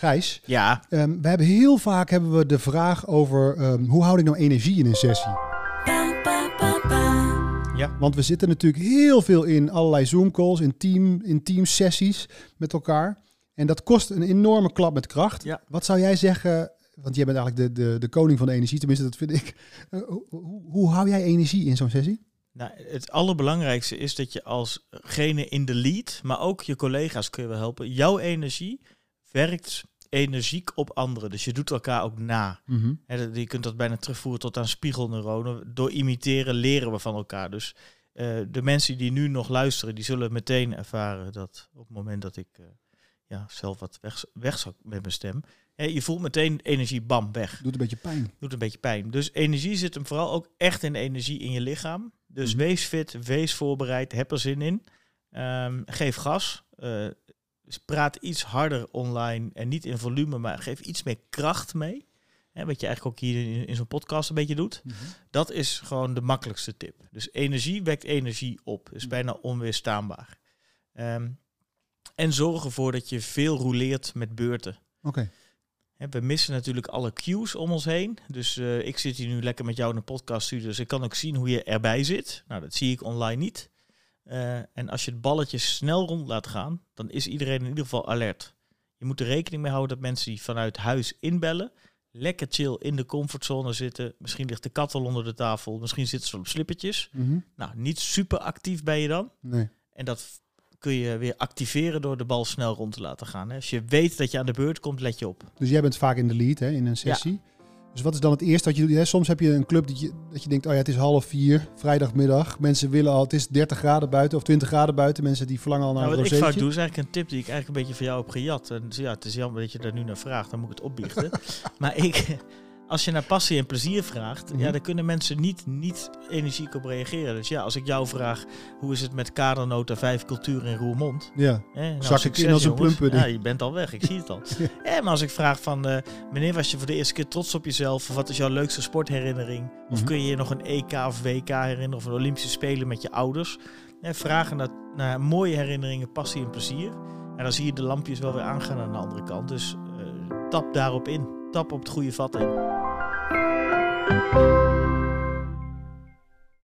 Gijs, Ja, ehm, we hebben heel vaak hebben we de vraag over ehm, hoe houd ik nou energie in een sessie? ja. Want we zitten natuurlijk heel veel in allerlei Zoom calls, in team, in team sessies met elkaar. En dat kost een enorme klap met kracht. Ja. Wat zou jij zeggen, want jij bent eigenlijk de, de, de koning van de energie, tenminste dat vind ik. Eh, hoe, hoe, hoe hou jij energie in zo'n sessie? Nou, het allerbelangrijkste is dat je alsgene in de lead, maar ook je collega's kun je wel helpen. Jouw energie werkt energiek op anderen. Dus je doet elkaar ook na. Dat- je kunt dat bijna terugvoeren tot aan spiegelneuronen. Door imiteren leren we van elkaar. Dus eh, de mensen die nu nog luisteren, die zullen meteen ervaren dat op het moment dat ik eh, ja, zelf wat weg, wegzak met mijn stem. Je voelt meteen energie, bam, weg. Doet een beetje pijn. Doet een beetje pijn. Dus energie zit hem vooral ook echt in de energie in je lichaam. Dus Mhm. wees fit, wees voorbereid, heb er zin in. Ehm, geef gas. Eh, dus praat iets harder online en niet in volume, maar geef iets meer kracht mee. Hè, wat je eigenlijk ook hier in, in zo'n podcast een beetje doet. Dat is gewoon de makkelijkste tip. Dus energie wekt energie op. Is bijna onweerstaanbaar. Ehm, en zorg ervoor dat je veel rouleert met beurten. Oké. We missen natuurlijk alle cues om ons heen. Dus eh, ik zit hier nu lekker met jou in een podcast studio. Dus ik kan ook zien hoe je erbij zit. Nou, dat zie ik online niet. Eh, en als je het balletje snel rond laat gaan, dan is iedereen in ieder geval alert. Je moet er rekening mee houden dat mensen die vanuit huis inbellen, lekker chill in de comfortzone zitten. Misschien ligt de kat al onder de tafel, misschien zitten ze op slippertjes. Mhm. Nou, niet super actief ben je dan. Nee. En dat kun je weer activeren door de bal snel rond te laten gaan. Hè. Als je weet dat je aan de beurt komt, let je op. Dus jij bent vaak in de lead hè, in een sessie. Dus wat is dan het eerste wat je doet? Hè, soms heb je een club dat je, dat je denkt, oh ja, het is half vier, vrijdagmiddag. Mensen willen al, het is 30 graden buiten of 20 graden buiten. Mensen die verlangen al naar Nou, een wat ik vaak rozeetje. doe, is eigenlijk een tip die ik eigenlijk een beetje van jou heb gejat. En dus ja, het is jammer dat je daar nu naar vraagt, dan moet ik het opbiechten. maar ik, als je naar passie en plezier vraagt, Mhm. ja, dan kunnen mensen niet, niet energiek op reageren. Dus ja, als ik jou vraag, hoe is het met kadernota 5 cultuur in Roermond? Ja, nou, Zak ik in als een plumpudding. Ja, je bent al weg, ik zie het al. ja, maar als ik vraag van, eh wanneer was je voor de eerste keer trots op jezelf? Of wat is jouw leukste sportherinnering? Of Mhm. kun je je nog een EK of WK herinneren? Of een Olympische Spelen met je ouders? Hè, vragen naar, naar mooie herinneringen, passie en plezier. En dan zie je de lampjes wel weer aangaan aan de andere kant. Dus eh, tap daarop in. Tap op het goede vat in. Música